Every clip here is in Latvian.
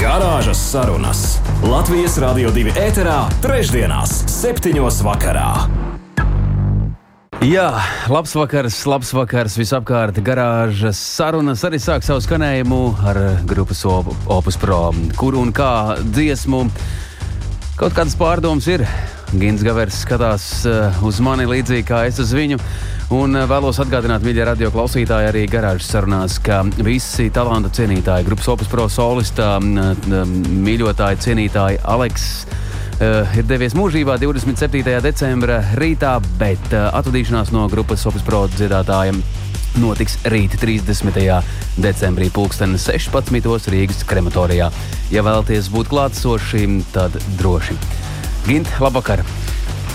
Garāžas sarunas Latvijas Rādio 2 ēterā, trešdienās, septiņos vakarā. Jā, labs vakars, labs vakars visapkārt. Garāžas sarunas arī sāk savu skanējumu ar grupas Opus Pro, kur un kā dziesmu. Kaut kādas pārdomas ir. Gins Gavers skatās uh, uz mani līdzīgi kā es uz viņu. Un uh, vēlos atgādināt, mīļie radio klausītāji, arī garāžas sarunās, ka visi talantu cienītāji, grupas Opus Pro solista, mīļotāji, cienītāji Aleks. Uh, ir devies mūžībā 27. decembra rītā, bet uh, atvadīšanās no grupas Opus Pro dziedātājiem notiks rīt 30. decembrī, pulksten 16. Rīgas krematorijā. Ja vēlaties būt klātsoši, tad droši. Gint, labvakar!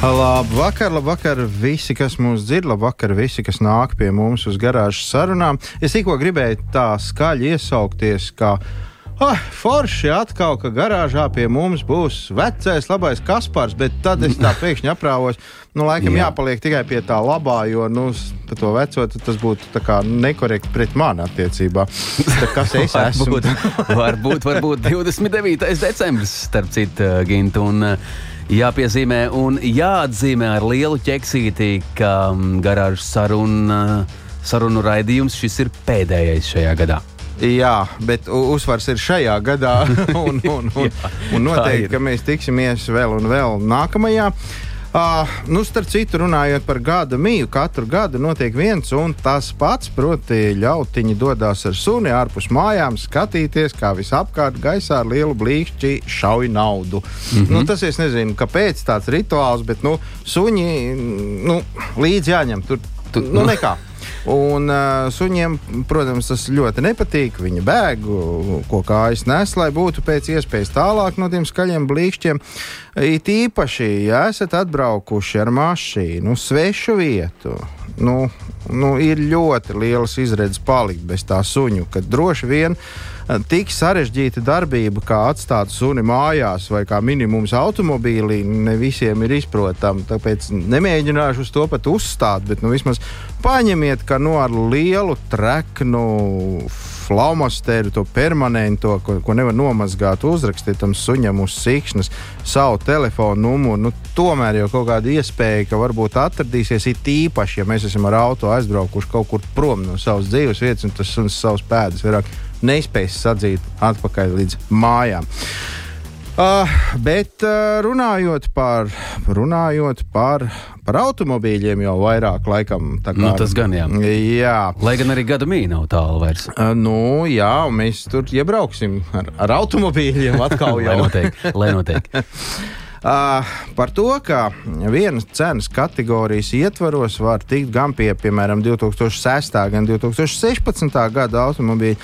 Labvakar, labvakar visi, kas mūs dzird, labvakar visi, kas nāk pie mums uz garāžas sarunām. Es tikko gribēju tā skaļi iesaukties, ka Oh, forši atkal, ka garāžā pie mums būs vecais, labais Kaspars, bet tad es tā pēkšņi aprāvos. Nu, laikam Jā. jāpaliek tikai pie tā labā, jo nu, par to veco tas būtu nekorekti pret mani attiecībā. Tā kas es esmu? varbūt, varbūt, varbūt 29. decembris, starp citu, Gint. Un, Jāpiezīmē un jāatzīmē ar lielu ķeksīti, ka mm, garāžas saruna, sarunu raidījums šis ir pēdējais šajā gadā. Jā, bet uzsvars ir šajā gadā, un, un, un, un noteikti, ka mēs tiksimies vēl un vēl nākamajā. Uh, nu, starp citu, runājot par gada mīju, katru gadu notiek viens un tas pats. Proti, ļautiņi dodas ar suni ārpus mājām, skatīties, kā visapkārt gaisā ar lielu blīkšķi šauj naudu. Mm -hmm. nu, tas es nezinu, kāpēc tāds rituāls, bet nu, suņi nu, līdzi jāņem. Tur, tu, nu, nekā. Un uh, suņiem, protams, tas ļoti nepatīk. Viņi bēg, ko kājas nes, lai būtu pēc iespējas tālāk no tiem skaļiem blīkšķiem. It īpaši, ja esat atbraukuši ar mašīnu, svešu vietu, nu, nu, ir ļoti lielas izredzes palikt bez tā suņu, kad droši vien tik sarežģīta darbība, kā atstāt suni mājās vai kā minimums automobīlī, ne visiem ir izprotama. Tāpēc nemēģināšu uz to pat uzstāt, bet nu, vismaz paņemiet, ka nu, ar lielu treknu flaumasteru, to permanento, ko, ko nevar nomazgāt, uzrakstīt tam suņam uz sikšnas savu telefonu numuru. Nu, tomēr jau kaut kāda iespēja, ka varbūt atradīsies it īpaši, ja mēs esam ar auto aizbraukuši kaut kur prom no savas dzīves vietas, un tas suns savus pēdas vairāk nespēs sadzīt atpakaļ līdz mājām. Uh, bet uh, runājot, par, runājot par, par automobīļiem, jau vairāk laikam tā kā nu, tas gan jā. jā. Lai gan arī gada mīna nav tālu vairs. Uh, nu, jā, mēs tur iebrauksim ar, ar automobīļiem atkal jau. lai notiek, lai notiek. Uh, par to, ka vienas cenas kategorijas ietvaros var tikt gan pie, piemēram, 2006. gan 2016. gada automobīļa.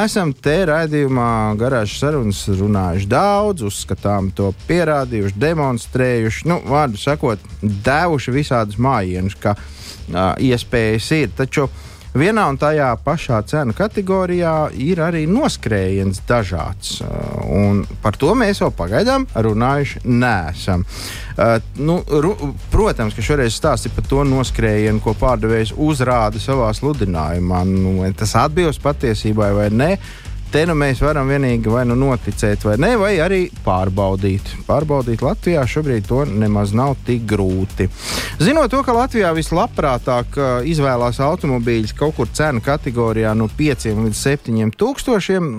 Esam te raidījumā garāžas sarunas runājuši daudz, uzskatām to pierādījuši, demonstrējuši, nu, vārdu sakot, devuši visādus mājienus, ka uh, iespējas ir. Taču uh, Vienā un tajā pašā cenu kategorijā ir arī noskrējiens dažāds. Uh, un par to mēs vēl pagaidām runājuši neesam. Uh, nu, ru, protams, ka šoreiz stāsti par to noskrējienu, ko pārdevējs uzrāda savā sludinājumā. Nu, tas atbilst patiesībai vai nē te nu mēs varam vienīgi vai nu noticēt, vai nē, vai arī pārbaudīt. Pārbaudīt Latvijā šobrīd to nemaz nav tik grūti. Zinot to, ka Latvijā vislabprātāk uh, izvēlās automobīļus kaut kur cenu kategorijā no 5 līdz 7 tūkstošiem,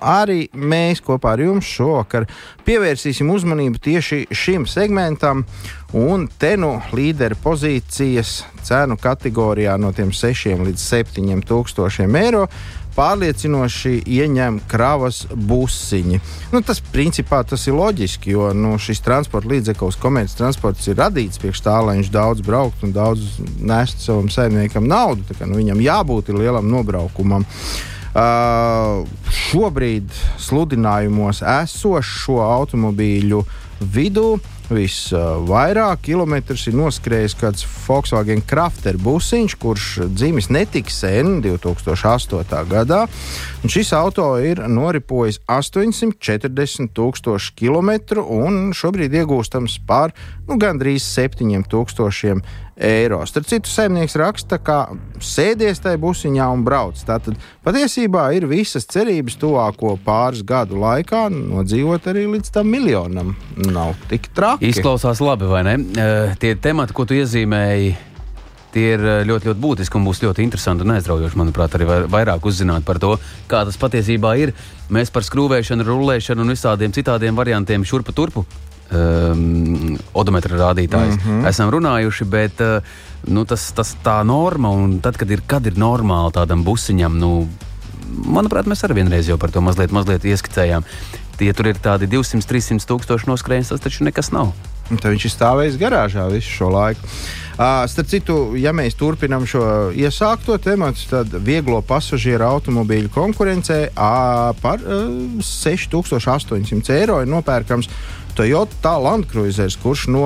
arī mēs kopā ar jums šovakar pievērsīsim uzmanību tieši šim segmentam. Un te nu līdera pozīcijas cenu kategorijā no 6 līdz 7 tūkstošiem eiro pārliecinoši ieņem kravas busiņi. Nu, tas principā tas ir loģiski, jo nu, šis transporta līdzeklis, komerces transports, ir radīts priekš tā, lai viņš daudz brauktu un daudz nestu savam saimniekam naudu. Kā, nu, viņam jābūt lielam nobraukumam. Uh, šobrīd sludinājumos esošo automobīļu vidū Visvairāk kilometrus ir noskrējis kāds Volkswagen Crafter busiņš, kurš dzimis netik sen, 2008. gadā. Un šis auto ir noripojis 840 tūkstošu kilometru un šobrīd iegūstams par nu, gandrīz 7000 eiro. Starp citu, saimnieks raksta, ka sēdies tajā busiņā un brauc. Tātad patiesībā ir visas cerības tuvāko pāris gadu laikā nodzīvot arī līdz tam miljonam. Nav tik traki. Izklausās labi, vai ne? Uh, tie temati, ko tu iezīmēji. Tie ir ļoti, ļoti būtiski un būs ļoti interesanti un aizraujoši, manuprāt, arī vairāk uzzināt par to, kā tas patiesībā ir. Mēs par skrūvēšanu, rullēšanu un visādiem citādiem variantiem šurpu turpu um, odometra rādītājus. Mm -hmm. Esam runājuši, bet uh, nu, tas, tas tā norma, un tad, kad ir, kad ir normāli tādam busiņam, nu, manuprāt, mēs arī vienreiz jau par to mazliet, mazliet ieskicējām. Ja tur ir tādi 200, 300 tūkstoši noskrējiens, tas taču nekas nav. Tad viņš ir stāvējis garāžā visu šo laiku. Uh, starp citu, ja mēs turpinām šo iesākto tematu, tad vieglo pasažieru automobīļu konkurencē uh, par uh, 6800 eiro ir nopērkams Toyota Landcruiser, kurš no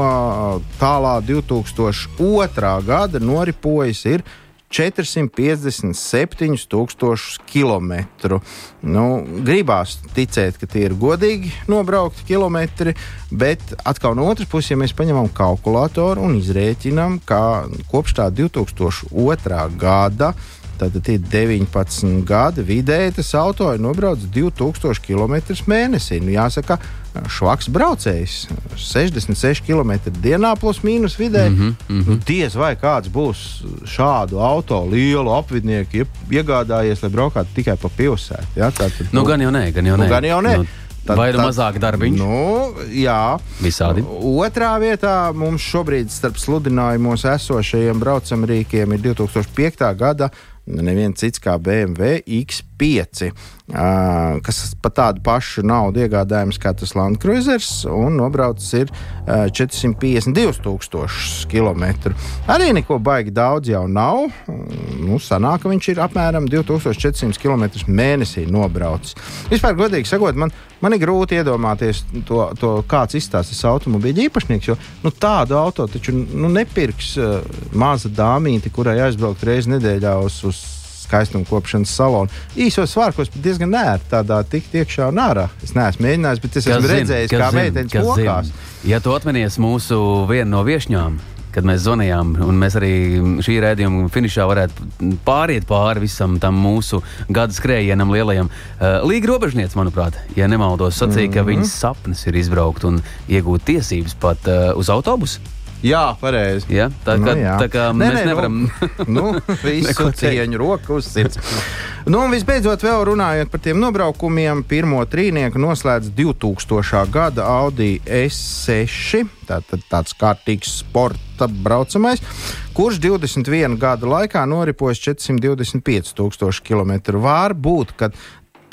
tālā 2002. gada noripojis ir 457,000 km. Nu, gribās ticēt, ka tie ir godīgi nobraukti kilometri, bet atkal no otras puses, ja mēs paņemam kalkulātoru un izrēķinām, ka kopš tā 2002. gada Tātad ir 19 gadi. Vidēji tas auto ir nobraucis 2000 km mēnesī. Nu, jāsaka, švaks braucējs. 66 km dienā plus mīnus vidēji. Mm -hmm, mm -hmm. nu, diez vai kāds būs šādu auto lielu apvidnieku iegādājies, lai braukātu tikai pa pilsētu. Ja? Tātad, nu, nu, gan jau nē, gan jau nu, nē. Nu, gan jau nē. Nu, Tad, Vai ir mazāk darbiņu? Nu, jā, visādi. Otrā vietā mums šobrīd starp sludinājumos esošajiem braucamrīkiem ir 2005. gada neviens cits kā BMW X5, uh, kas par tādu pašu naudu iegādājams kā tas Land Cruisers, un nobraucis ir uh, 452,000 km. Arī neko baigi daudz jau nav. Nu, sanāk, ka viņš ir apmēram 2400 km mēnesī nobraucis. Vispār, godīgi sakot, man, man ir grūti iedomāties to, to kāds izstāsta tas automobīļa īpašnieks, jo nu, tādu auto taču nu, nepirks uh, maza dāmīte, kurai aizbraukt reizi nedēļā uz, uz skaistuma kopšanas salonu. Īsos svārkos diezgan nērti tādā tikt iekšā un ārā. Es neesmu mēģinājis, bet es esmu redzējis, kā meitenes lokās. Ja tu atminies mūsu vienu no viešņām, kad mēs zvanījām, un mēs arī šī rādījuma finišā varētu pāriet pāri visam tam mūsu gada skrējienam lielajam. Uh, Līga robežniece, manuprāt, ja nemaldos, sacīja, mm -hmm. ka viņas sapnis ir izbraukt un iegūt tiesības pat uh, uz autobusu. Jā, pareizi. Ja? Tā, nu, jā. tā kā nē, mēs nē, nevaram. Nu, nu, visu cieņu roku uz sirds. Nu, un visbeidzot, vēl runājot par tiem nobraukumiem, pirmo trīnieku noslēdz 2000. gada Audi S6. Tātad tāds kārtīgs sporta braucamais, kurš 21 gadu laikā noripojas 425 km. Var būt, ka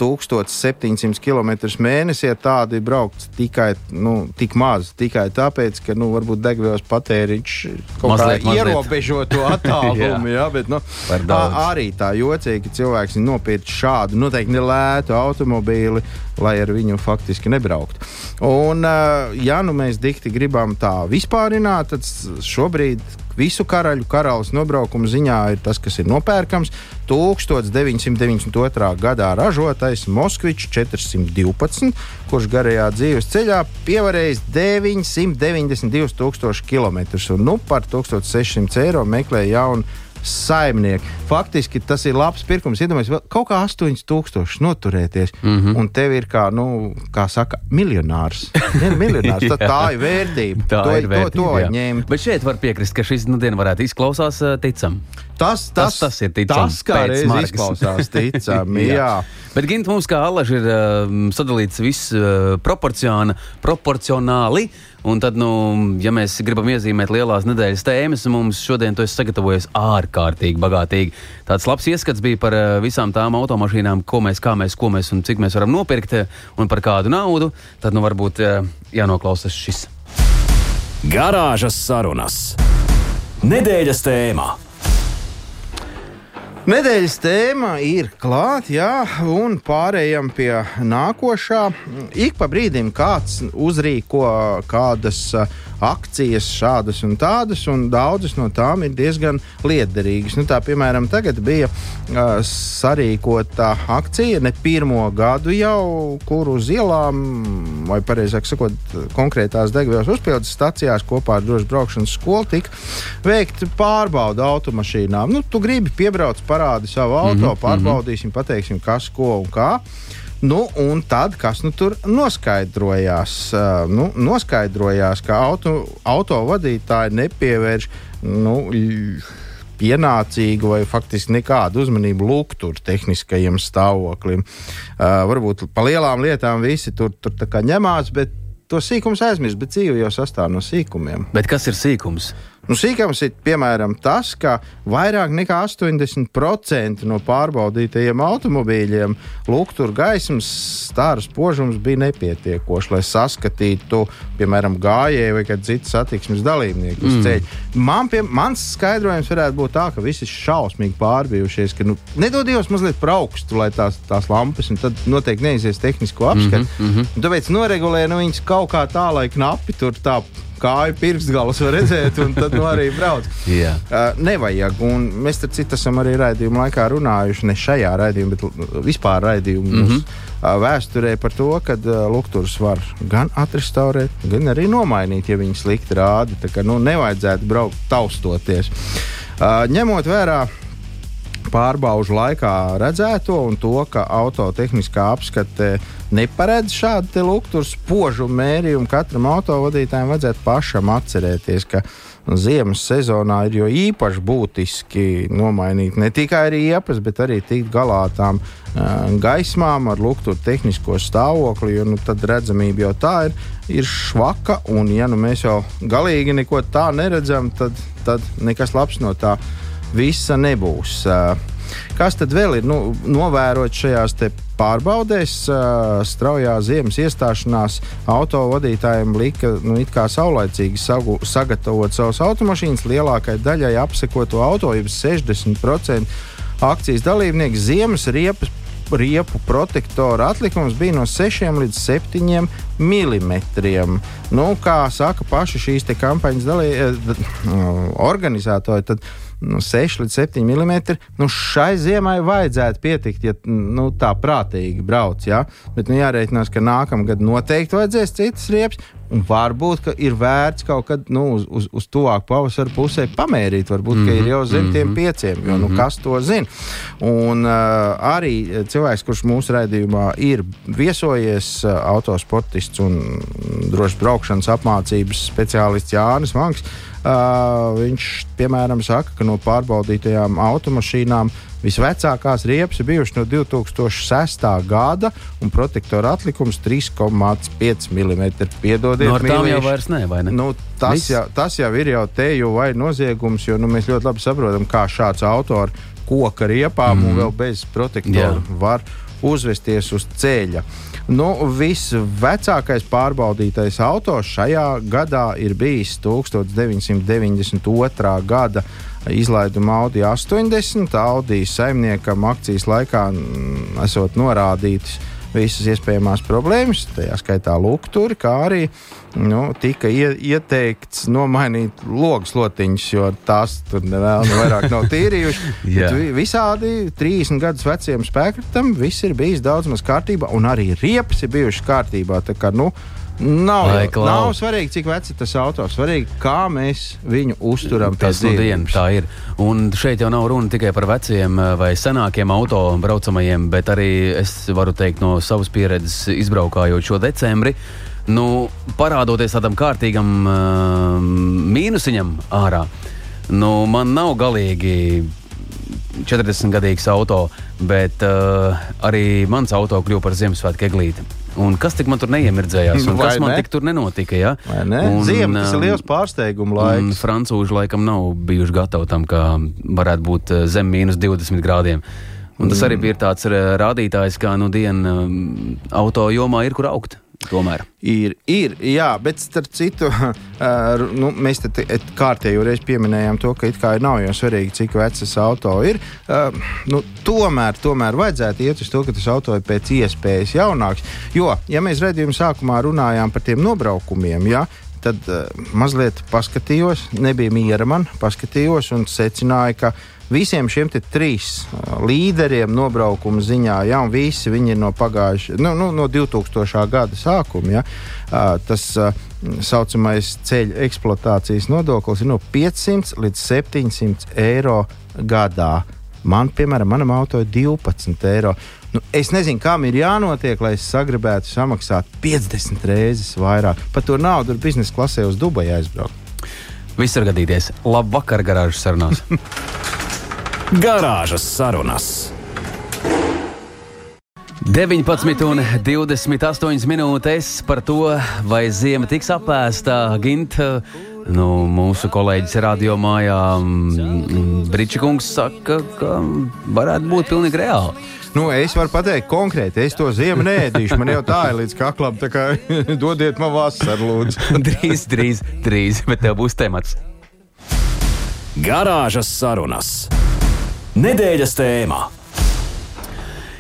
1700 km mēnesī, tādi braukt tikai nu, tik maz, tikai tāpēc, ka nu, varbūt degvielas patēriņš kaut mazliet, kā ierobežo to attālumu. jā, bet, nu, tā, arī tā jocīgi, ka cilvēks ir nopircis šādu noteikti nelētu automobīli, lai ar viņu faktiski nebrauktu. Un, ja nu mēs dikti gribam tā vispārināt, tad šobrīd visu karaļu karalis nobraukuma ziņā ir tas, kas ir nopērkams. 1992. gadā ražotais Moskvičs 412, kurš garajā dzīves ceļā pievarējis 992 tūkstoši km un nu par 1600 eiro meklē jaunu saimnieki. Faktiski tas ir labs pirkums. Iedomājieties, kaut kā 8000 noturēties, mm -hmm. un tev ir kā, nu, kā saka, miljonārs. miljonārs tā, ir vērtība. Tā to, ir vērtība. To, to vajag ņemt. Bet šeit var piekrist, ka šis nu, diena varētu izklausās uh, ticam. Tas, tas, tas, tas ir ticams. Tas, kā reiz izklausās ticami, jā. jā. Bet Gint mums kā alaži ir uh, sadalīts viss uh, proporcionāli. Un tad, nu, ja mēs gribam iezīmēt lielās nedēļas tēmas, mums šodien to ir sagatavojis ārkārtīgi bagātīgi. Tāds labs ieskats bija par uh, visām tām automašīnām, ko mēs, kā mēs, ko mēs un cik mēs varam nopirkt un par kādu naudu. Tad, nu, varbūt uh, jānoklausās šis. Garāžas sarunas. Nedēļas tēmā. Nedēļas tēma ir klāta, jā, un pārējām pie nākošā. Ik pa brīdim kāds uzrīko kādas akcijas, šādas un tādas, un daudzas no tām ir diezgan liederīgas. Nu, tā, piemēram, tagad bija uh, sarīkota akcija ne pirmo gadu jau, kur uz ielām, vai precīzāk sakot, konkrētās degvielas uzpildes stacijās kopā ar drošu braukšanas skolu tika veikta pārbauda automašīnām. Nu, tu gribi piebraukt, parādi savu auto, mm -hmm, pārbaudīsim, pateiksim, kas, ko un kā. Nu, un tad, kas nu tur noskaidrojās? Uh, nu, noskaidrojās, ka auto, auto vadītāji nepievērš nu, pienācīgu vai faktiski nekādu uzmanību luktur tehniskajam stāvoklim. Uh, varbūt par lielām lietām visi tur, tur ņemās, bet to sīkums aizmirst, bet dzīve jau sastāv no sīkumiem. Bet kas ir sīkums? Nu, sīkums ir piemēram tas, ka vairāk nekā 80% no pārbaudītajiem automobīļiem luktur gaismas stāra spožums bija nepietiekošs, lai saskatītu, piemēram, gājēju vai kādu citu satiksmes dalībnieku uz mm. ceļa. Man, pie, mans skaidrojums varētu būt tā, ka visi ir šausmīgi pārbijušies, ka nu, nedod Dievs mazliet par augstu, lai tās, tās lampas, un tad noteikti neizies tehnisko apskatu. Mm -hmm. Tāpēc noregulē nu, viņas kaut kā tā, lai knapi tur tā kāju pirkstgalus var redzēt, un tad nu, arī brauc. yeah. uh, nevajag, un mēs tam citam esam arī raidījuma laikā runājuši, ne šajā raidījumā, bet vispār raidījumā. Mm -hmm. uh, vēsturē par to, ka uh, lukturus var gan atrestaurēt, gan arī nomainīt, ja viņi slikti rāda. Tā kā nu, nevajadzētu braukt taustoties. Uh, ņemot vērā pārbaužu laikā redzēto un to, ka autotehniskā apskate neparedz šādu lukturu spožumu mērījumu, katram autovadītājam vajadzētu pašam atcerēties, ka ziemas sezonā ir jo īpaši būtiski nomainīt ne tikai riepas, bet arī tikt galā tām uh, gaismām ar lukturu tehnisko stāvokli, jo nu, tad redzamība jau tā ir, ir švaka, un ja nu mēs jau galīgi neko tā neredzam, tad, tad nekas labs no tā visa nebūs. Kas tad vēl ir nu, novērot šajās pārbaudēs? Straujā ziemas iestāšanās autovadītājiem lika nu, saulaicīgi sagu, sagatavot savus automašīnas. Lielākai daļai apsekoto auto, jau 60% akcijas dalībnieku ziemas riepas riepu protektora atlikums bija no 6 līdz 7 mm. Nu, kā saka paši šīs kampaņas dalī, organizatori, tad nu, 6 līdz 7 mm. Nu, šai ziemai vajadzētu pietikt, ja nu, tā prātīgi brauc. Ja? Bet nu, jārēķinās, ka nākamgad noteikti vajadzēs citas riepas. Un varbūt ir vērts kaut kad nu, uz, uz, uz tuvāk pavasara pusē pamērīt. Varbūt mm -hmm. ir jau zem tiem mhm. pieciem, jo nu, mhm. kas to zina. Un uh, arī cilvēks, kurš mūsu raidījumā ir viesojies, uh, autosportists un drošas braukšanas apmācības speciālists Jānis Vanks. Uh, viņš, piemēram, saka, ka no pārbaudītajām automašīnām visvecākās riepas ir bijušas no 2006. gada, un protektora atlikums 3,5 mm. Piedodiet, no tām jau vairs ne, vai ne? Nu, tas, Viss? jau, tas jau ir jau te jau vai noziegums, jo nu, mēs ļoti labi saprotam, kā šāds autors koka riepām mm. un vēl bez protektora Jā. var uzvesties uz ceļa. Nu, visvecākais pārbaudītais auto šajā gadā ir bijis 1992. gada izlaiduma Audi 80. Audi saimniekam akcijas laikā esot norādīts visas iespējamās problēmas, tajā skaitā lukturi, kā arī nu, tika ie, ieteikts nomainīt logus lotiņus, jo tās tur vēl nu vairāk nav tīrījušas. visādi 30 gadus veciem spēkritam viss ir bijis daudz maz kārtībā, un arī riepas ir bijušas kārtībā. Tā kā, nu, Nav, Lai, nav svarīgi, cik vecs ir tas auto. Svarīgi, kā mēs viņu uzturam. Tas no dienas tā ir. Un šeit jau nav runa tikai par veciem eh, vai senākiem auto braucamajiem, bet arī es varu teikt no savas pieredzes, izbraukājot šo decembri. Nu, parādoties tādam kārtīgam uh, mīnusiņam ārā, nu, man nav galīgi 40 gadīgs auto, bet uh, arī mans auto kļuva par Ziemassvētku eglīti. Un kas tik man tur neiemirdzējās? Un kas man ne? tik tur nenotika? Ja? Ziemē tas ir um, liels pārsteigums laiks. Francūži laikam nav bijuši gatavi tam, ka varētu būt uh, zem mīnus 20 grādiem. Un tas arī bija tāds uh, rādītājs, kā nu diena um, auto jomā ir kur augt. Tomēr. Ir, ir, jā, bet starp citu, uh, nu, mēs te kārtējo reizi pieminējām to, ka it kā nav jau svarīgi, cik vecs auto ir. Uh, nu, tomēr, tomēr vajadzētu iet uz to, ka tas auto ir pēc iespējas jaunāks. Jo, ja mēs redzējuma sākumā runājām par tiem nobraukumiem, ja, tad uh, mazliet paskatījos, nebija miera man, paskatījos un secināju, ka visiem šiem trīs uh, līderiem nobraukuma ziņā, ja visi viņi ir no pagājušā, nu, nu, no 2000. gada sākuma, ja, uh, tas uh, saucamais ceļu eksploatācijas nodoklis ir no 500 līdz 700 eiro gadā. Man, piemēram, manam auto ir 12 eiro. Nu, es nezinu, kam ir jānotiek, lai es sagribētu samaksāt 50 reizes vairāk. Par to naudu biznesa klasē uz Dubaju aizbraukt. Viss var gadīties. Labvakar, garāžas sarunās! Garāžas sarunas. 19 un 28 minūtes par to, vai zima tiks apēsta. Gint, nu, mūsu kolēģis radio mājā mm, Brīčakungs saka, ka varētu būt pilnīgi reāli. Nu, es varu pateikt, konkrēti, es to ziemu neēdīšu. Man jau tā ir līdz kaklam, tā kā dodiet man vasaru, lūdzu. drīz, drīz, drīz, bet tev būs temats. Garāžas sarunas. Nedēļas tēmā.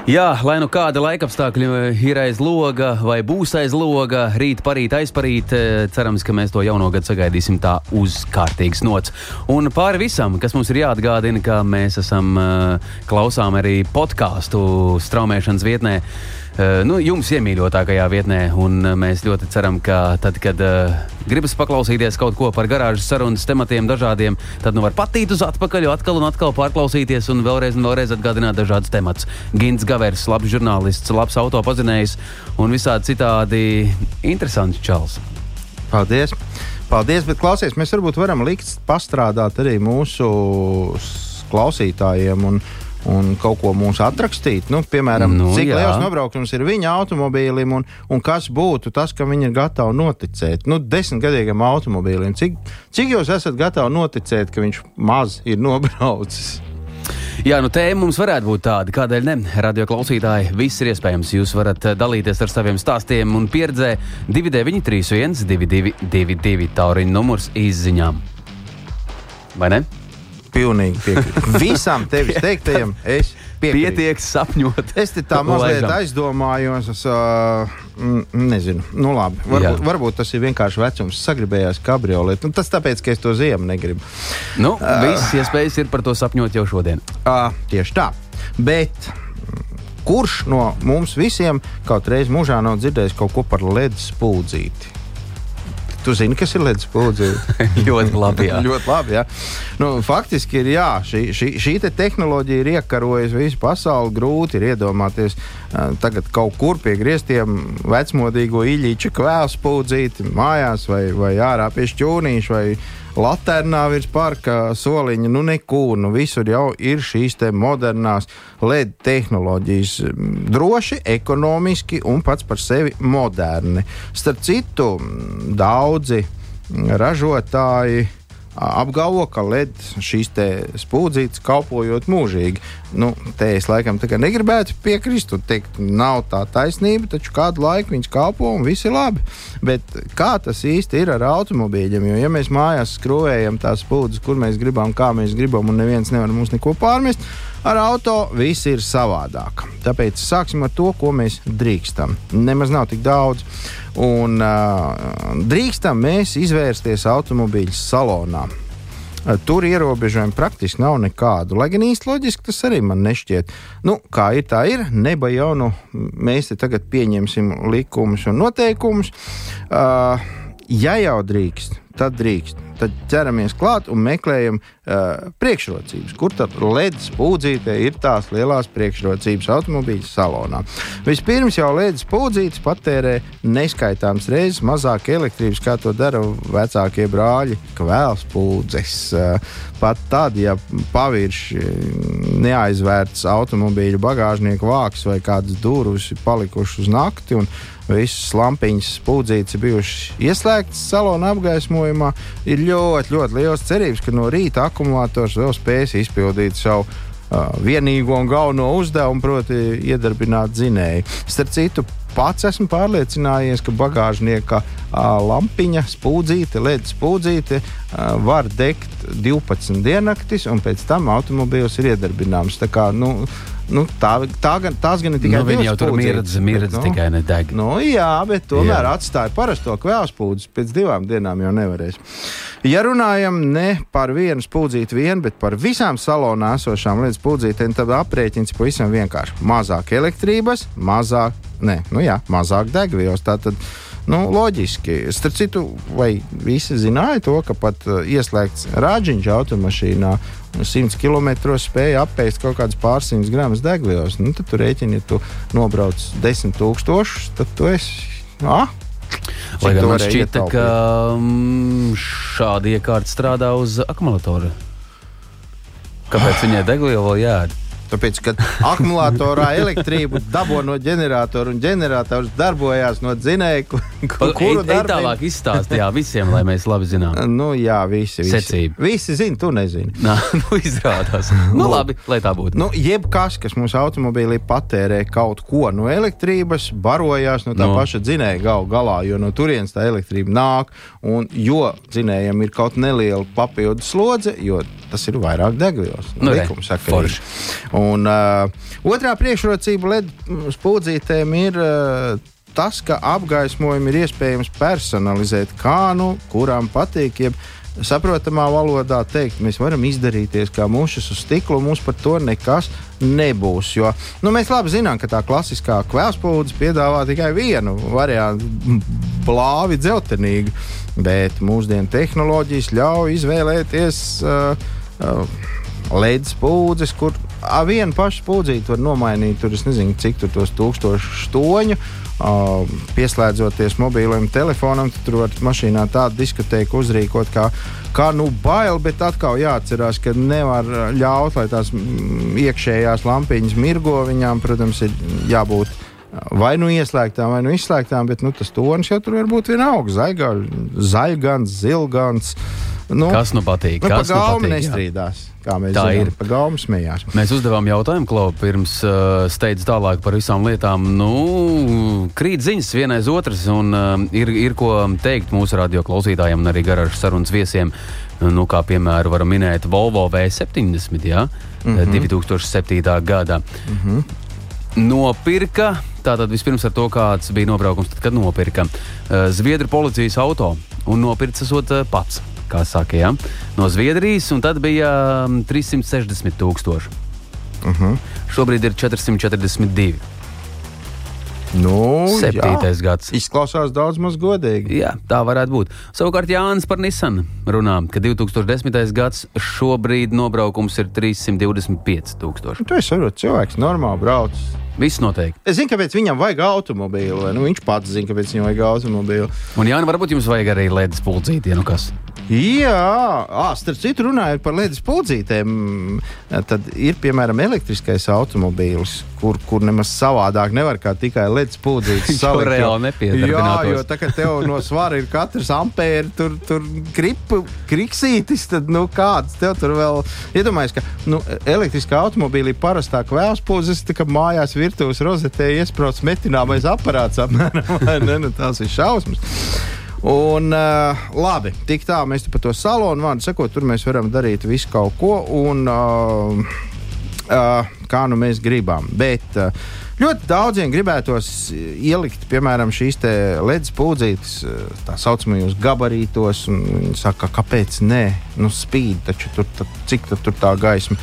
Jā, lai nu kāda laikapstākļa ir aiz loga vai būs aiz loga, rīt, parīt, aizparīt, eh, cerams, ka mēs to jauno gadu sagaidīsim tā uz kārtīgas nots. Un pāri visam, kas mums ir jāatgādina, ka mēs esam uh, klausām arī podkāstu straumēšanas vietnē. Uh, nu, jums iemīļotākajā vietnē, un mēs ļoti ceram, ka tad, kad uh, gribas paklausīties kaut ko par garāžas sarunas tematiem dažādiem, tad nu var patīt uz atpakaļ, atkal un atkal pārklausīties un vēlreiz un vēlreiz atgādināt dažādas tematus. Gins Gavers, labs žurnālists, labs autopazinējs un visādi citādi interesants čels. Paldies! Paldies, bet klausies, mēs varbūt varam likt pastrādāt arī mūsu klausītājiem. Un, un kaut ko mums atrakstīt. Nu, piemēram, nu, cik jā. liels nobraukums ir viņa automobīlim un, un kas būtu tas, ka viņi ir gatavi noticēt. Nu, desmitgadīgam automobīlim, cik, cik jūs esat gatavi noticēt, ka viņš maz ir nobraucis? Jā, nu tēma mums varētu būt tāda, kādēļ ne? Radio klausītāji, viss ir iespējams. Jūs varat eh, dalīties ar saviem stāstiem un pieredzē 2931, 222, tauriņa numurs izziņām. Vai ne? Pilnīgi piekrītu. Visam tevis teiktajam es piekrītu. Pietiek sapņot. Es te tā mazliet aizdomājos. Es, uh, nezinu, nu labi. Varbūt, Jā. varbūt tas ir vienkārši vecums. Sagribējās kabriolet. Nu, tas tāpēc, ka es to ziemu negribu. Nu, uh, visas iespējas ir par to sapņot jau šodien. Uh, tieši tā. Bet kurš no mums visiem kaut reiz mūžā nav dzirdējis kaut ko par ledus spūdzīti? Tu zini, kas ir ledus spūdzīte? ļoti labi. Ļoti labi jā. Nu, faktiski ir jā, šī, šī, šī te tehnoloģija ir iekarojusi visu pasauli. Grūti ir iedomāties uh, tagad kaut kur pie griestiem vecmodīgo īļīču kvēlu spūdzīti mājās vai, vai ārā pie šķūnīša Laternā virs parka soliņa, nu neko, nu visur jau ir šīs modernās LED tehnoloģijas. Droši, ekonomiski un pats par sevi moderni. Starp citu, daudzi ražotāji apgalvo, ka LED šīs spūdzītes kalpojot mūžīgi. Nu, te es laikam negribētu piekrist un teikt, nav tā taisnība, taču kādu laiku viņas kalpo un viss ir labi. Bet kā tas īsti ir ar automobīļiem? Jo, ja mēs mājās skrūvējam tās spūdzes, kur mēs gribam, kā mēs gribam, un neviens nevar mums neko pārmest, ar auto viss ir savādāk. Tāpēc sāksim ar to, ko mēs drīkstam. Nemaz nav tik daudz. Un uh, drīkstam mēs izvērsties automobīļa salonā. Uh, tur ierobežojumi praktiski nav nekādu. Lai gan īsti loģiski tas arī man nešķiet. Nu, kā ir, tā ir. Neba jau nu, mēs te tagad pieņemsim likumus un noteikumus. Uh, ja jau drīkst, tad drīkst tad ķeramies klāt un meklējam uh, priekšrocības. Kur tad LED spūdzītē ir tās lielās priekšrocības automobīļa salonā? Vispirms jau LED spūdzītes patērē neskaitāmas reizes mazāk elektrības, kā to dara vecākie brāļi, kvēls spūdzes. Uh, pat tad, ja pavirši neaizvērts automobīļa bagāžnieka vāks vai kādas durvis ir palikušas uz nakti. Un, visas lampiņas, spūdzītes bijušas ieslēgtas salona apgaismojumā, ir ļoti, ļoti liels cerības, ka no rīta akumulators vēl spēs izpildīt savu uh, vienīgo un galveno uzdevumu, proti, iedarbināt dzinēju. Starp citu, pats esmu pārliecinājies, ka bagāžnieka lampiņa, spūdzīte, LED spūdzīte var degt 12 diennaktis, un pēc tam automobīls ir iedarbināms. Tā kā, nu, Nu, tā, tā gan, tās gan ir tikai nu, viņa jau tur mirdz, mirdz nu, tikai nedeg. Nu, jā, bet tomēr jā. atstāja parasto kvēlspūdzi. Pēc divām dienām jau nevarēs. Ja runājam ne par vienu spūdzīti vien, bet par visām salonā esošām lietas spūdzītēm, tad aprēķins pavisam vienkārši. Mazāk elektrības, mazāk, ne, nu jā, mazāk degvielas. Tātad, Nu, loģiski. Starp citu, vai visi zināja to, ka pat uh, ieslēgts rāģiņš automašīnā 100 km spēja apēst kaut kādas pārsimt gramus degvielas. Nu, tad tu rēķini, ja tu nobrauc 10,000, tad tu esi. Ah, Lai gan man šķita, ka mm, šāda iekārta strādā uz akumulatora. Kāpēc viņai degviela vēl jādara? Tāpēc, kad akumulatorā elektrību dabū no ģeneratora un ģenerators darbojās no dzinēja, kuru darbu tālāk izstāstījā visiem, lai mēs labi zinām. Nu, jā, visi. Visi, Secība. visi zina, tu nezini. Nā, nu, izrādās. Nu, labi, lai tā būtu. Nu, jebkas, kas mūsu automobīlī patērē kaut ko no elektrības, barojās no tā no. paša dzinēja gal galā, jo no turienes tā elektrība nāk. Un, jo dzinējam ir kaut neliela papildu slodze, jo tas ir vairāk degvielas. Nu, likums Un uh, otrā priekšrocība LED spūdzītēm ir. Uh, Tas, ka apgaismojumu ir iespējams personalizēt, kā nu kuram patīk, jeb saprotamā valodā teikt, mēs varam izdarīties kā mušas uz stikla, un mums par to nekas nebūs. Jo nu, mēs labi zinām, ka tā klasiskā kvēlspūde piedāvā tikai vienu variantu - blāvi dzeltenīgi, bet mūsdienu tehnoloģijas ļauj izvēlēties. Uh, uh, LED spūdzes, kur vienu pašu spūdzīti var nomainīt. Tur es nezinu, cik tur tos tūkstošu stoņu. Uh, pieslēdzoties mobiliem telefonam, tad tur var mašīnā tādu diskotēku uzrīkot, kā, kā nu bail, bet atkal jāatcerās, ka nevar ļaut, lai tās iekšējās lampiņas mirgo. Viņām, protams, ir jābūt vai nu ieslēgtām, vai nu izslēgtām, bet nu, tas tonis jau tur var būt vienalga. Zaļgans, zilgans. Nu, kas nu patīk? Nu, kas nu patīk, nestrīdās. Jā. Kā mēs tā zinām, ir. Pa gaumu smējās. Mēs uzdevām jautājumu, Klau, pirms uh, steidz tālāk par visām lietām. Nu, krīt ziņas vienais otrs, un uh, ir, ir ko teikt mūsu radio klausītājiem un arī garāžas sarunas viesiem. Nu, kā piemēram, varam minēt Volvo V70, ja? mm -hmm. 2007. gadā. Mm -hmm. Nopirka Tātad vispirms ar to, kāds bija nobraukums, tad, kad nopirka uh, Zviedru policijas auto un nopirka esot uh, pats kā saka, ja? no Zviedrijas, un tad bija 360 um, tūkstoši. Uh -huh. Šobrīd ir 442. Nu, Septītais jā. gads. Izklausās daudz maz godīgi. Jā, tā varētu būt. Savukārt Jānis par Nissan runā, ka 2010. gads šobrīd nobraukums ir 325 tūkstoši. Tu esi cilvēks, normāli brauc. Viss noteikti. Es zinu, kāpēc viņam vajag automobīlu. Nu, viņš pats zina, kāpēc viņam vajag automobīlu. Un, Jā, varbūt jums vajag arī ledus pulcīt, ja nu kas. Jā, à, starp citu, runājot par ledus pūzītēm, tad ir piemēram elektriskais automobīls, kur, kur nemaz savādāk nevar kā tikai ledus pūzītes salikt. reāli nepiedara. Jā, jo tā kā tev no svara ir katrs ampēri, tur, tur kripu, kriksītis, tad nu kāds tev tur vēl iedomājas, ka nu, elektriskā automobīlī parastā kvēlspūzes, tā kā mājās virtuves rozetē iesprāts metināmais aparāts apmēram, ne? Nu, tās ir šausmas. Un, uh, labi, tik tā mēs par to salonu vārdu sakot, tur mēs varam darīt visu kaut ko, un uh, uh, kā nu mēs gribam. Bet uh, ļoti daudziem gribētos ielikt, piemēram, šīs ledus pūzītes, tā saucamajos gabarītos, un viņi saka, kāpēc nē, nu spīd, taču tur, tad, cik tad tur tā gaisma.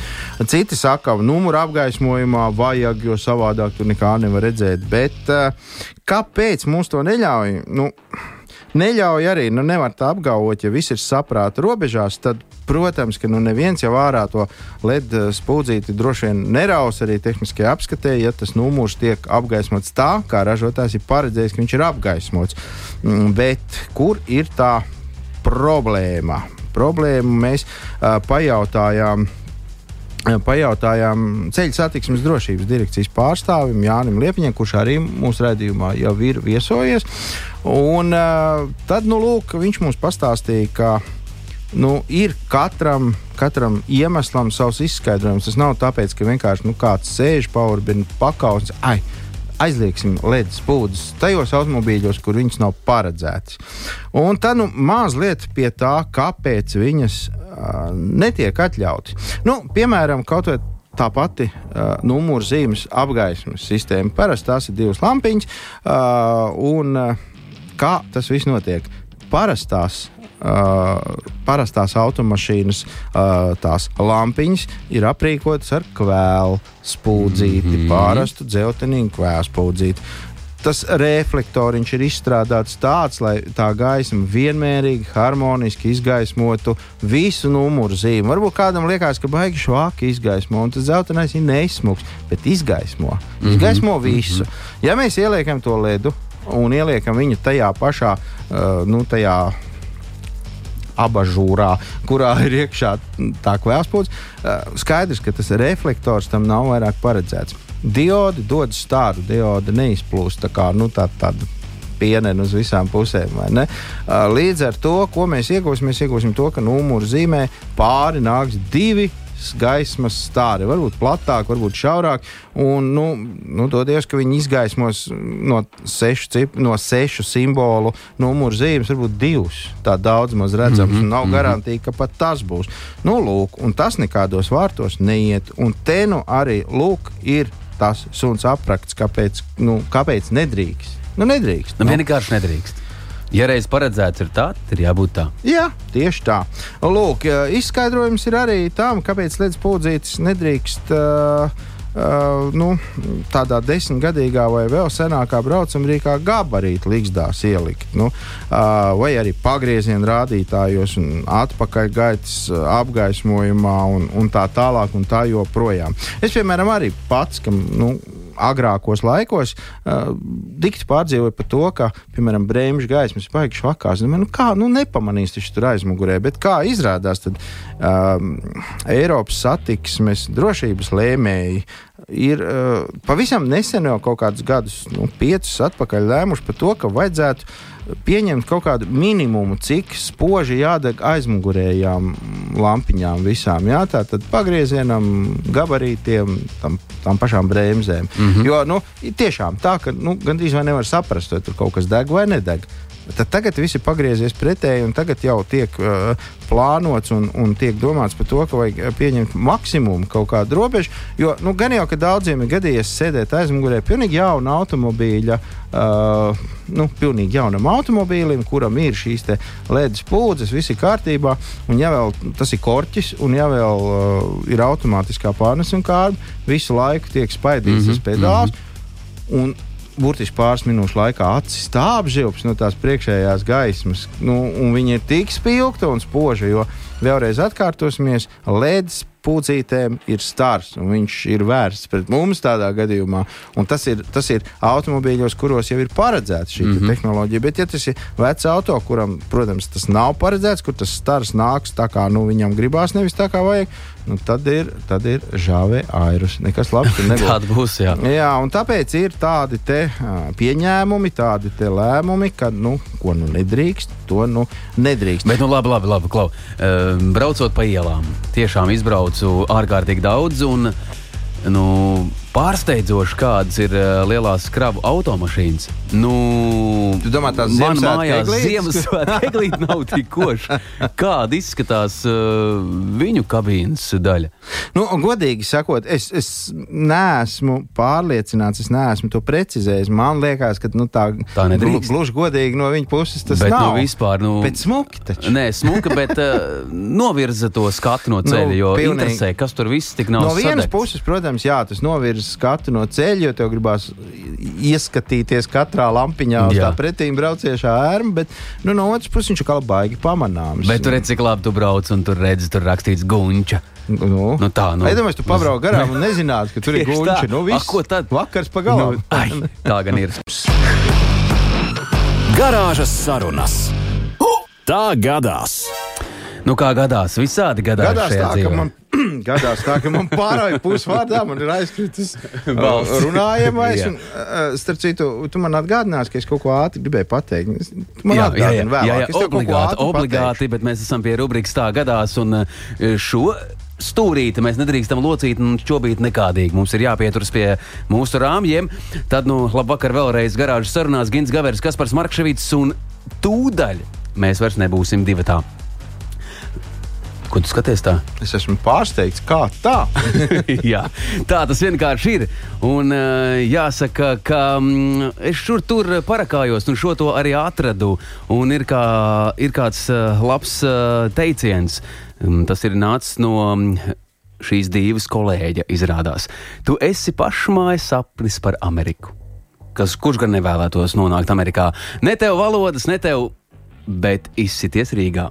Citi saka, numuru apgaismojumā vajag, jo savādāk tur nekā nevar redzēt. Bet uh, kāpēc mums to neļauj? Nu, neļauj arī, nu, nevar tā apgalvot, ja viss ir saprāta robežās, tad, protams, ka nu, neviens jau ārā to LED spūdzīti droši vien neraus arī tehniskajā apskatē, ja tas numurs tiek apgaismots tā, kā ražotājs ir paredzējis, ka viņš ir apgaismots. Mm, bet kur ir tā problēma? Problēmu mēs uh, pajautājām pajautājām ceļu satiksmes drošības direkcijas pārstāvim Jānim Liepiņam, kurš arī mūsu redzējumā jau ir viesojies. Un, tad nu, lūk, viņš mums pastāstīja, ka nu, ir katram, katram iemeslam savs izskaidrojums. Tas nav tāpēc, ka vienkārši nu, kāds sēž paurbina pakausnis. Ai, aizliegsim LED spūdzes tajos automobīļos, kur viņas nav paredzētas. Un tad nu, mazliet pie tā, kāpēc viņas uh, netiek atļautas. Nu, piemēram, kaut vai tā pati uh, numuru zīmes apgaismas sistēma. Parasti tās ir divas lampiņas, uh, un uh, kā tas viss notiek? Parastās Uh, parastās automašīnas, uh, tās lampiņas ir aprīkotas ar kvēlu spūdzīti, mm -hmm. pārastu dzeltenīgu kvēlu spūdzīti. Tas reflektoriņš ir izstrādāts tāds, lai tā gaisma vienmērīgi, harmoniski izgaismotu visu numuru zīmi. Varbūt kādam liekas, ka baigi švāki izgaismo, un tas zeltainais ir neizsmuks, bet izgaismo. Izgaismo mm -hmm. visu. Ja mēs ieliekam to ledu un ieliekam viņu tajā pašā, uh, nu, tajā abažūrā, kurā ir iekšā tā kvēlspūds. Skaidrs, ka tas reflektors tam nav vairāk paredzēts. Diodi dod stāru, diode neizplūst tā kā nu, tā, tāda pieneni uz visām pusēm. Līdz ar to, ko mēs iegūsim, mēs iegūsim to, ka numuru zīmē pāri nāks divi gaismas stāri. Varbūt platāk, varbūt šaurāk. Un, nu, nu, dodies, ka viņi izgaismos no sešu, cip, no sešu simbolu numuru zīmes, varbūt divus. Tā daudz maz redzams, mm -hmm, nav mm -hmm. garantīja, ka pat tas būs. Nu, lūk, un tas nekādos vārtos neiet. Un te nu arī lūk, ir tas suns aprakts, kāpēc, nu, kāpēc nedrīkst. Nu, nedrīkst. Nu, nu. Vienkārši nedrīkst. Ja reiz paredzēts ir tā, tad ir jābūt tā. Jā, tieši tā. Lūk, izskaidrojums ir arī tam, kāpēc ledus pūdzītes nedrīkst. Uh, Uh, nu, tādā desmitgadīgā vai vēl senākā braucamrīkā gabarīta līgzdās ielikt. Nu, uh, vai arī pagrieziena rādītājos, un atpakaļgaitas apgaismojumā, un, un tā tālāk, un tā joprojām. Es, piemēram, arī pats, kam nu, agrākos laikos uh, dikti pārdzīvoja par to, ka, piemēram, brēmžu gaismas baigšu vakās. Nu, kā, nu, nepamanīs taču tur aizmugurē, bet kā izrādās, tad um, Eiropas satiksmes drošības lēmēji ir uh, pavisam nesen jau kaut kādus gadus, nu, piecus atpakaļ lēmuši par to, ka vajadzētu pieņemt kaut kādu minimumu, cik spoži jādeg aizmugurējām lampiņām visām. Jā, tā tad pagriezienam, gabarītiem, tam, tam pašām bremzēm. Mm -hmm. Jo nu, tiešām tā, ka nu, gandrīz vai nevar saprast, vai tur kaut kas deg vai nedeg. Tad tagad viss ir pagriezies pretēji, un tagad jau tiek uh, plānots un, un tiek domāts par to, ka vajag pieņemt maksimumu kaut kādu robežu. Jo nu, gan jau, ka daudziem ir gadījies sēdēt aizmugurē pilnīgi jauna automobīļa. Uh, nu, pilnīgi jaunam automobīlim, kuram ir šīs ledus pūdzes, viss ir kārtībā. Un, ja vēl tas ir korķis, un ja vēl uh, ir automātiskā pārnesuma kārta, visu laiku tiek spaidīts mm -hmm, tas pedāls. Mm -hmm burtiski pāris minūšu laikā acis stāvžilps no tās priekšējās gaismas. Nu, viņa ir tik spilgta un spoža, jo vēlreiz atkārtosimies, ledus pūcītēm ir stars, un viņš ir vērsts pret mums tādā gadījumā. Un tas ir, tas ir automobīļos, kuros jau ir paredzēta šī mm -hmm. tehnoloģija. Bet, ja tas ir vecs auto, kuram, protams, tas nav paredzēts, kur tas stars nāks tā kā nu, viņam gribās, nevis tā kā vajag, nu, tad ir, tad ir žāvē airus. Nekas labs tur nebūs. Tāda būs, jā. jā. Un tāpēc ir tādi te, pieņēmumi, tādi lēmumi, ka, nu, ko nu nedrīkst, to nu nedrīkst. Bet, nu, labi, labi, labi Klau. Braucot pa ielām, tiešām izbraucu ārkārtīgi daudz. Un, nu, pārsteidzoši, kādas ir uh, lielās kravu automašīnas. Nu, tu domā, tās man mājās Ziemassvētku eglīte nav tik koša. Kāda izskatās uh, viņu kabīnes daļa? Nu, godīgi sakot, es, es neesmu pārliecināts, es neesmu to precizējis. Man liekas, ka nu, tā, tā nedrīkst. Gluži godīgi no viņa puses tas bet, nav. Nu, vispār, nu, bet smuki taču. Nē, smuka, bet uh, novirza to skatu no ceļa, nu, jo pilnīgi. interesē, kas tur viss tik nav. No vienas sadegts. puses, protams, jā, tas novirza novirzi skatu no ceļa, jo tev gribās ieskatīties katrā lampiņā uz Jā. tā pretīm brauciešā ērma, bet nu, no otras puses viņš ir baigi pamanāms. Bet tur redz, cik labi tu brauc, un tur redz, tur rakstīts gunča. Nu, nu tā, nu. Iedomājieties, tu pabrauc garām un nezinātu, ka tur ir gunča. Nu, viss, A, ko tad? Vakars pagalām. Nu, ai, tā gan ir. Garāžas sarunas. Tā gadās! Nu, kā gadās, visādi gadās. Gadās tā, dzīvē. ka man, gadās tā, ka man pārāja pusvārdā, man ir aizkritis runājamais. un, starp citu, tu man atgādināsi, ka es kaut ko ātri gribēju pateikt. Tu man jā, jā, jā, vēlāk. jā, jā, obligāti, obligāti, bet mēs esam pie rubrikas tā gadās, un šo stūrīti. Mēs nedrīkstam locīt un čobīt nekādīgi. Mums ir jāpieturas pie mūsu rāmjiem. Tad, nu, labvakar vēlreiz garāžas sarunās Gins Gavers, Kaspars Markševits un tūdaļ mēs vairs nebūsim divi tā. Ko tu skaties tā? Es esmu pārsteigts, kā tā. Jā, tā tas vienkārši ir. Un uh, jāsaka, ka mm, es šur tur parakājos un šo to arī atradu. Un ir, kā, ir kāds uh, labs uh, teiciens. Um, tas ir nācis no. Um, Šīs divas kolēģa izrādās. Tu esi pašmājas sapnis par Ameriku. Kas, kurš gan nevēlētos nonākt Amerikā? Ne tev valodas, ne tev, bet izsities Rīgā.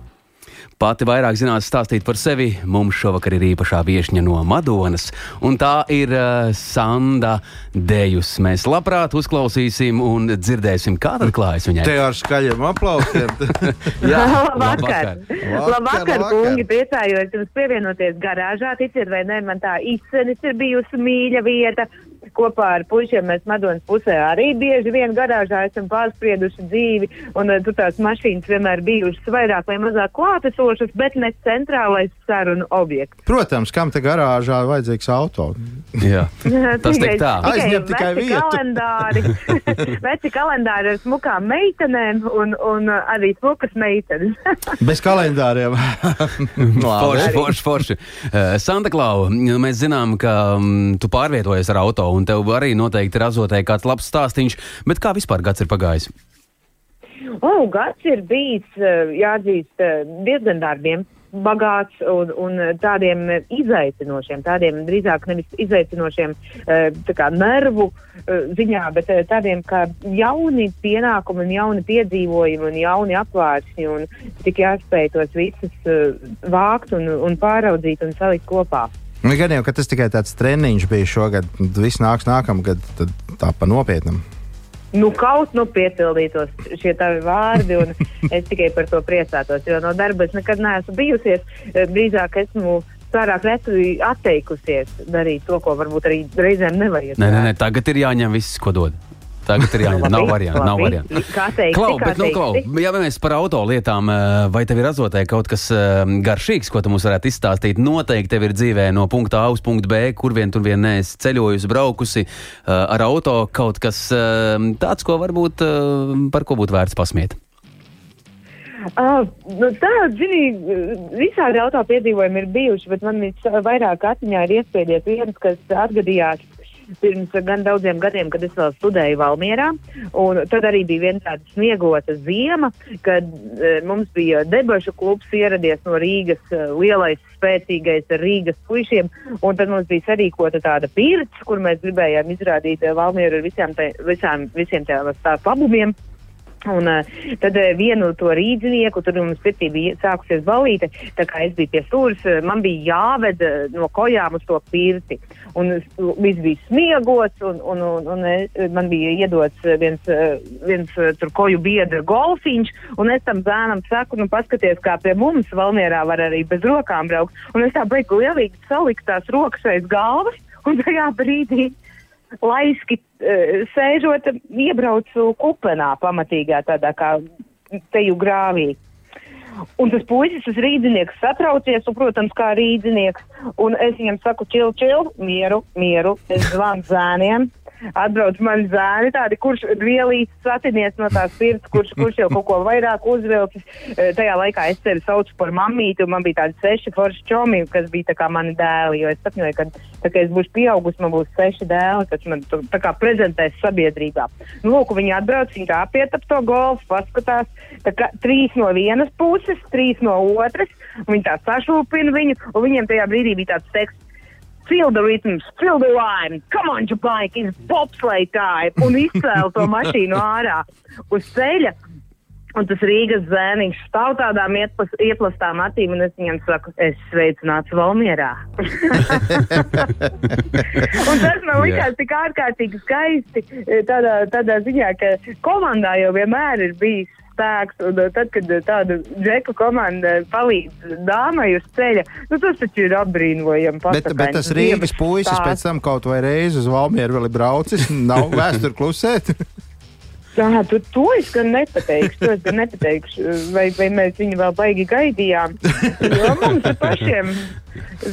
Pati vairāk zinās stāstīt par sevi. Mums šovakar ir īpašā viesņa no Madonas, un tā ir uh, Sanda Dejus. Mēs labprāt uzklausīsim un dzirdēsim, kā tad klājas viņai. Te ar skaļiem aplausiem. Jā, labvakar. Labvakar, kungi. Priecājos jums pievienoties garāžā. Ticiet vai nē, man tā izcenis ir bijusi mīļa vieta kopā ar puišiem mēs Madonas pusē arī bieži vien garāžā esam pārsprieduši dzīvi, un uh, tur tās mašīnas vienmēr bijušas vairāk vai mazāk klātesošas, bet ne centrālais sarunu objekts. Protams, kam te garāžā vajadzīgs auto? Jā, tas tikai tā. Aizņem tikai veci vietu. kalendāri, veci kalendāri ar smukām meitenēm un, un uh, arī smukas meitenes. Bez kalendāriem. Forši, forši, forši. Uh, Santa Klau, mēs zinām, ka um, tu pārvietojies ar auto, un tev arī noteikti ir azotē kāds labs stāstīns, bet kā vispār gads ir pagājis? Oh, gads ir bijis, uh, jāatzīst, uh, diezgan darbiem. Bagāts un, un tādiem izaicinošiem, tādiem drīzāk nevis izaicinošiem tā kā nervu ziņā, bet tādiem kā jauni pienākumi un jauni piedzīvojumi un jauni apvāršņi un tik jāspēj tos visus vākt un, un pāraudzīt un salikt kopā. Nu, Gan jau, ka tas tikai tāds treniņš bija šogad, tad viss nāks nākamgad, tad tā pa nopietnam. Nu, kaut nu piepildītos šie tavi vārdi, un es tikai par to priecātos, jo no darba es nekad neesmu bijusies. eh, Drīzāk esmu pārāk reti atteikusies darīt to, ko varbūt arī reizēm nevajag. Nē, nē, nē, tagad ir jāņem viss, ko dod. Tagad ir jāņem, nav variantu. Nav variantu. Klau, bet, nu, klau, ja mēs par auto lietām, eh, vai tev ir azotē kaut kas eh, garšīgs, ko tu mums varētu izstāstīt? Noteikti tev ir dzīvē no punkta A uz punktu B, kur vien tur vien neesi ceļojusi, braukusi eh, ar auto, kaut kas tāds, ko varbūt par ko būtu vērts pasmiet. Uh, nu, tā, zini, visādi auto piedzīvojumi ir bijuši, bet man vairāk atmiņā ir iespējies viens, kas atgadījās pirms gan daudziem gadiem, kad es vēl studēju Valmierā. Tad arī bija viena tāda sniegota ziema, kad e, mums bija debašu klubs ieradies no Rīgas, e, lielais, spēcīgais ar Rīgas puišiem. Tad mums bija sarīkota tāda pirts, kur mēs gribējām izrādīt e, Valmieru ar visām te, visām, visiem tās labumiem. Un uh, tad uh, vienu to rīznieku, tur mums pirtī bija sākusies balīte, tā kā es biju pie stūras, uh, man bija jāved no kojām uz to pirti. Un viss bija smiegots, un, un, un, un man bija iedots viens, viens tur koju biedra golfiņš, un es tam bērnam saku, nu paskaties, kā pie mums Valmierā var arī bez rokām braukt. Un es tā beigu lielīgi salikt tās rokas aiz galvas, un tajā brīdī laiski uh, sēžot, iebraucu kupenā pamatīgā tādā kā teju grāvī. Un tas puisis, tas rīznieks satraucies, un, protams, kā rīznieks, un es viņam saku, čil, čil, mieru, mieru, es zvanu zēniem. Atbrauc mani zēni, tādi, kurš vielīts satinies no tās pirts, kurš, kurš jau kaut ko vairāk uzvilcis. E, Tajā laikā es sevi saucu par mamīti, un man bija tādi seši forši čomi, kas bija tā kā mani dēli, jo es sapņoju, ka, tā, ka es būšu pieaugusi, man būs seši dēli, kas man tā kā prezentēs sabiedrībā. Nu, lūk, viņi atbrauc, viņi tā apiet ap to golfu, paskatās, tā kā trīs no vienas puses, trīs no otras, un viņi tā sašūpina viņu, un viņiem tajā brīdī bija tāds teksts. Feel the rhythms, feel the rhyme, come on, your bike, it's bobsleigh time, un izcēla to mašīnu ārā uz ceļa. Un tas Rīgas zēniņš stāv tādām ieplas, ieplastām acīm, un es viņam saku, es sveicināts Valmierā. un tas man likās tik ārkārtīgi skaisti, eh, tādā, tādā ziņā, ka komandā jau vienmēr ir bijis spēks, un uh, tad, kad uh, tāda džeku komanda palīdz dāmai uz ceļa, nu tas taču ir apbrīnojami. Bet, bet tas Rīgas puisis pēc tam kaut vai reizi uz Valmieru vēl ir braucis, nav vēstur klusēt. Jā, tu, to es gan nepateikšu. To es gan nepateikšu. Vai, vai mēs viņu vēl baigi gaidījām? Jo mums pašiem,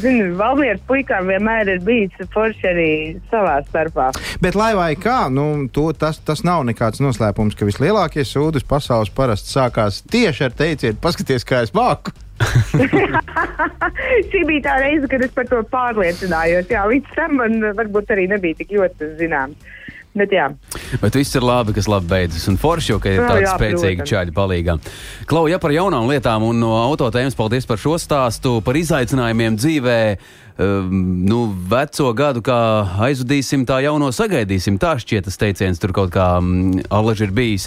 zinu, Valmieras puikām vienmēr ir bijis forši arī savā starpā. Bet, lai vai kā, nu, to, tas, tas nav nekāds noslēpums, ka vislielākie sūdi pasaules parasti sākās tieši ar teicienu, paskaties, kā es māku. Šī bija tā reize, kad es par to pārliecinājos. Jā, līdz tam man varbūt arī nebija tik ļoti zināms. Bet, jā. Bet viss ir labi, kas labi beidzas. Un forši jau, ka ir tāda spēcīga čaļa palīgā. Klau, ja par jaunām lietām un no autotēmas, paldies par šo stāstu, par izaicinājumiem dzīvē. Um, nu, veco gadu kā aizvadīsim, tā jauno sagaidīsim. Tā šķiet tas teiciens tur kaut kā um, alaži ir bijis.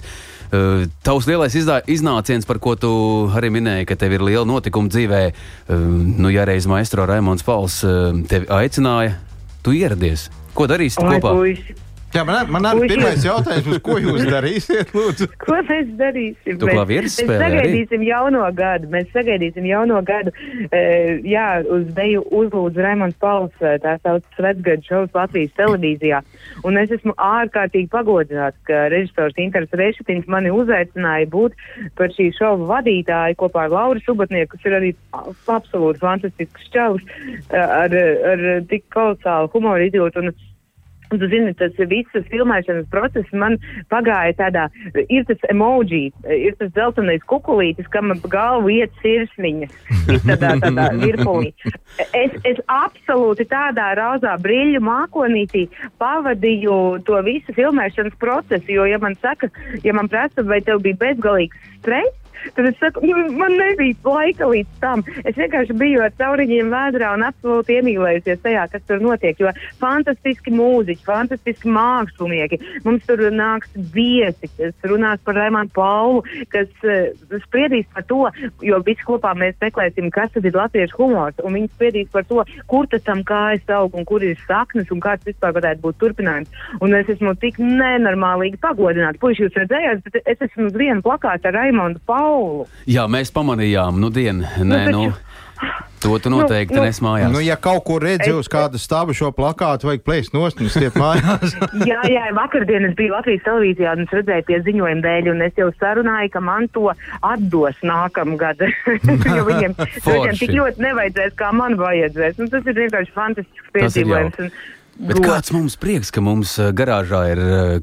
Uh, tavs lielais izdā, iznāciens, par ko tu arī minēji, ka tev ir liela notikuma dzīvē, uh, nu, ja reiz maestro Raimons Pauls uh, tevi aicināja, tu ieradies. Ko darīsi kopā? Puisi. Jā, man, man arī ir pirmais jautājums, ko jūs darīsiet, lūdzu? Ko mēs darīsim? Tu klavieres mēs spēlē arī? sagaidīsim jauno gadu. Mēs sagaidīsim jauno gadu. E, jā, uz deju uzlūdzu Raimons Pauls, eh, tā sauc Svetsgadu šovs Latvijas televīzijā. Un es esmu ārkārtīgi pagodināts, ka režisors Inters Rešetins mani uzaicināja būt par šī šova vadītāju kopā ar Lauru Subatnieku, kas ir arī absolūti fantastisks čalis ar, ar tik kolosālu humoru izjūtu. Un, Un, tu zini, tas viss filmēšanas process man pagāja tādā, ir tas emoji, ir tas dzeltenais kukulītis, kam ap galvu iet sirsniņa, tādā, tādā virpulī. Es, es absolūti tādā rauzā brīļu mākonītī pavadīju to visu filmēšanas procesu, jo, ja man saka, ja man prasa, vai tev bija bezgalīgs stress, Tad es saku, nu, man nebija laika līdz tam. Es vienkārši biju ar cauriņiem vēdrā un absolūti iemīlējusies tajā, kas tur notiek. Jo fantastiski mūziķi, fantastiski mākslinieki. Mums tur nāks viesi, kas runās par Raimanu Paulu, kas uh, spriedīs par to, jo visi kopā mēs meklēsim, kas tad ir latviešu humors. Un viņi spriedīs par to, kur tad tam kājas aug un kur ir saknes un kāds vispār varētu būt turpinājums. Un es esmu tik nenormālīgi pagodināta. Puiši, jūs redzējāt, es esmu uz vienu plakātu ar Raimondu Paulu. Jā, mēs pamanījām, nu, dienu. Nē, nu, to tu noteikti Nu, nu. nes mājās. Nu, ja kaut kur redzi uz kāda stāva šo plakātu, vajag plēst nost un stiet mājās. jā, jā, vakardien es biju Latvijas televīzijā un es redzēju pie ziņojuma dēļ, un es jau sarunāju, ka man to atdos nākamgad. jo viņiem, viņiem tik ļoti nevajadzēs, kā man vajadzēs. Nu, tas ir vienkārši fantastisks piedzīvojums. Un Bet gods. kāds mums prieks, ka mums uh, garāžā ir uh,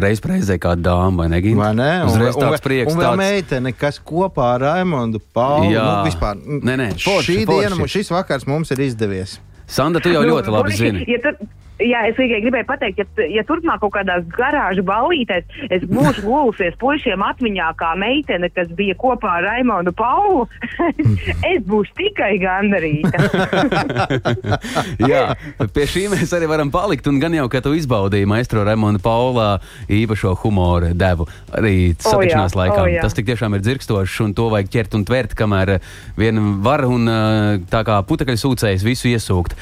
reiz reizē kāda dāma, vai ne? Gint? Vai ne? Uzreiz un, tāds prieks. un vēl tāds... meitene, kas kopā ar Raimondu Paulu. Jā. Nu, vispār, Nē, nē, forši, šī forši. diena, šis vakars mums ir izdevies. Sanda, tu jau Nu, ļoti labi zini. Ja tur, jā, es tikai gribēju pateikt, ja, ja turpmāk kaut kādās garāžu ballītēs es būšu gulusies puišiem atmiņā kā meitene, kas bija kopā ar Raimonu Paulu, es būšu tikai gandarīta. Jā, pie šī mēs arī varam palikt. Un gan jau, ka tu izbaudīji maestro Raimonu Paulā īpašo humoru devu arī satikšanās O jā, laikā. o jā. Tas tik tiešām ir dzirkstošs, un to vajag ķert un tvert, kamēr vien var un tā kā putekļi sūcējs visu iesūkt.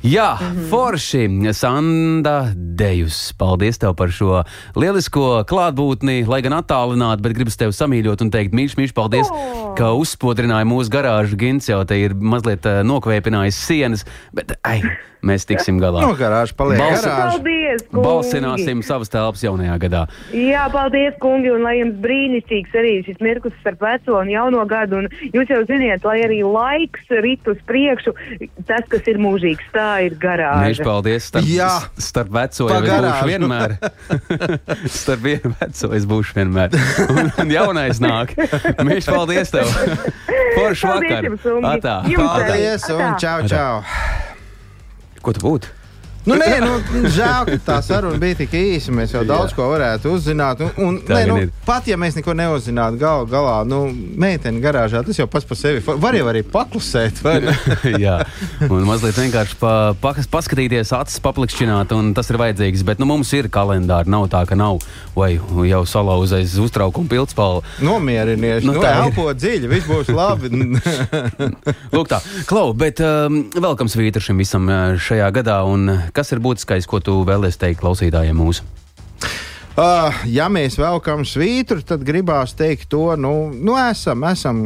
Jā, mm -hmm. forši, Sanda Dejus. Paldies tev par šo lielisko klātbūtni, lai gan attālināti, bet gribas tevi samīļot un teikt, mīļš, mīļš, paldies, oh. ka uzspodrināji mūsu garāžu. Gins jau te ir mazliet uh, nokvēpinājis sienas, bet ai, mēs tiksim galā. No garāžas paliek Balsi- garāža. paldies, kungi! Balsināsim savas telpas jaunajā gadā. Jā, paldies, kungi, un lai jums brīnišķīgs arī šis mirklis starp veco un jauno gadu. Un jūs jau ziniet, lai arī laiks rit uz priekšu, tas, kas ir mūžīgs, tā ir garāža. paldies. Starp, Jā. starp veco jau būšu vienmēr. starp vienu veco es būšu vienmēr. Un, un jaunais nāk. Mīļš, paldies tev. Paldies vakar. jums. Atā. Jums. Paldies un Atā. čau, čau. Ko tu būtu? Nu, nē, nu, žēl, ka tā saruna bija tik īsa. Mēs jau daudz ko varētu uzzināt. Un, un, Tā nē, nu, ir. pat ja mēs neko neuzzinātu, gal galā, nu, meitene garāžā, tas jau pats par sevi. Var jau arī paklusēt. Jā, un mazliet vienkārši pa, pa, paskatīties, acis paplikšķināt, un tas ir vajadzīgs. Bet nu, mums ir kalendāri, nav tā, ka nav. Vai jau salauzais uztraukuma pildspalva. Nomierinies, Nu, nu, elpo dziļi, viss būs labi. Lūk, tā, Klau, bet um, vēl kam svītra šim visam uh, šajā gadā, un kas ir būtiskais, ko tu vēlēsi teikt klausītājiem mūsu? Uh, ja mēs velkam svītru, tad gribās teikt to, nu, nu esam, esam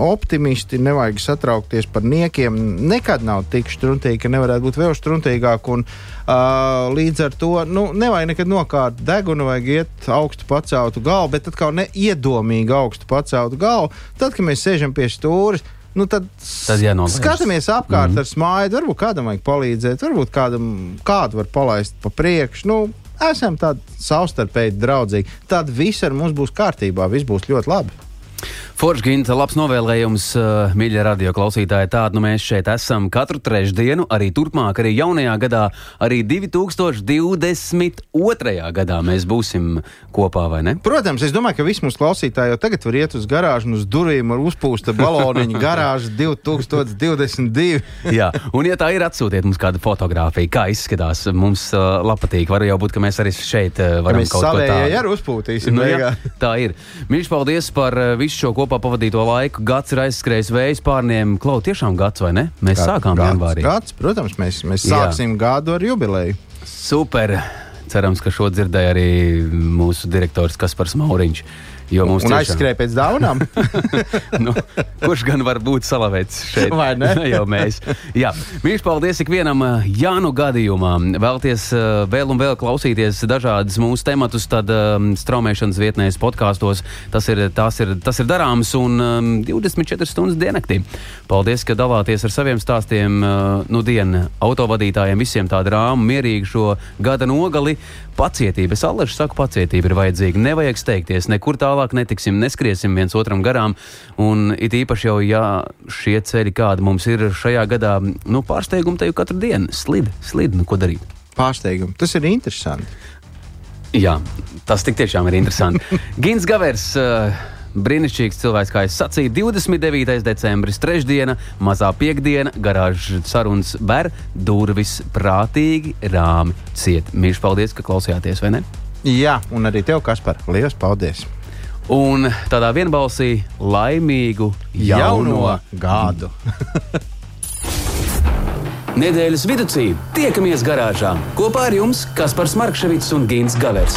optimisti, nevajag satraukties par niekiem. Nekad nav tik struntīgi, ka nevarētu būt vēl struntīgāk. Un, uh, līdz ar to nu, nevajag nekad nokārt degunu, vajag iet augstu paceltu galvu, bet atkal ne iedomīgi augstu paceltu galvu. Tad, kad mēs sēžam pie stūres, Nu, tad tad skatāmies apkārt mm. ar smaidu. Varbūt kādam vajag palīdzēt, varbūt kādam kādu var palaist pa priekšu. Nu, esam tādi savstarpēji draudzīgi, tad viss ar mums būs kārtībā, viss būs ļoti labi. Foršginta, labs novēlējums, uh, mīļie radio klausītāji. Tādu nu mēs šeit esam katru trešdienu, arī turpmāk, arī jaunajā gadā, arī 2022. gadā mēs būsim kopā, vai ne? Protams, es domāju, ka visi mūsu klausītāji jau tagad var iet uz garāžu un uz durvīm ar uzpūsta baloniņu garāžas 2022. Jā, un ja tā ir, atsūtiet mums kādu fotografiju, kā izskatās. Mums uh, patīk. Var jau būt, ka mēs arī šeit uh, varam mēs kaut ko tādu. Arī uzpūtīsim. Nu, jā, tā ir. Mīļš, paldies par uh, visu šo kopā pavadīto laiku. Gads ir aizskrējis vējas pārniem. Klau, tiešām gads vai ne? Mēs Gad, sākām gads, janvārī. Gads, protams, mēs, mēs sāksim Jā. gadu ar jubileju. Super! Cerams, ka šo dzirdēja arī mūsu direktors Kaspars Mauriņš. Jo mums ir aizskrēja pēc dāvanām. nu, kurš gan var būt salavēts šeit? Vai ne? jau mēs. Jā, mīļš, paldies ikvienam uh, Jānu gadījumā. Vēlties uh, vēl un vēl klausīties dažādas mūsu tematus, tad um, straumēšanas vietnēs, podkāstos. Tas ir, tas, ir, tas ir darāms un um, 24 stundas diennaktī. Paldies, ka dalāties ar saviem stāstiem. Uh, nu, dienu autovadītājiem visiem tādu rāmu, mierīgu šo gada nogali. Pacietība, es allaži saku, pacietība ir vajadzīga. Nevajag steigties, nekur tālāk netiksim, neskriesim viens otram garām. Un it īpaši jau, ja šie ceļi, kādi mums ir šajā gadā, nu, pārsteigumi te jau katru dienu slid, slid, nu, ko darīt? Pārsteigumi, tas ir interesanti. Jā, tas tik tiešām ir interesanti. Gins Gavers. Uh, Brīnišķīgs cilvēks, kā es sacīju, 29. decembris, trešdiena, mazā piekdiena, garāžas sarunas ber, durvis prātīgi, rāmi ciet. Mīļš, paldies, ka klausījāties, vai ne? Jā, un arī tev, Kaspar, liels paldies! Un tādā vienbalsī laimīgu jauno, jauno gadu! Nedēļas vidū tiekamies garāžā kopā ar jums Kaspars Markevits un Gins Gavers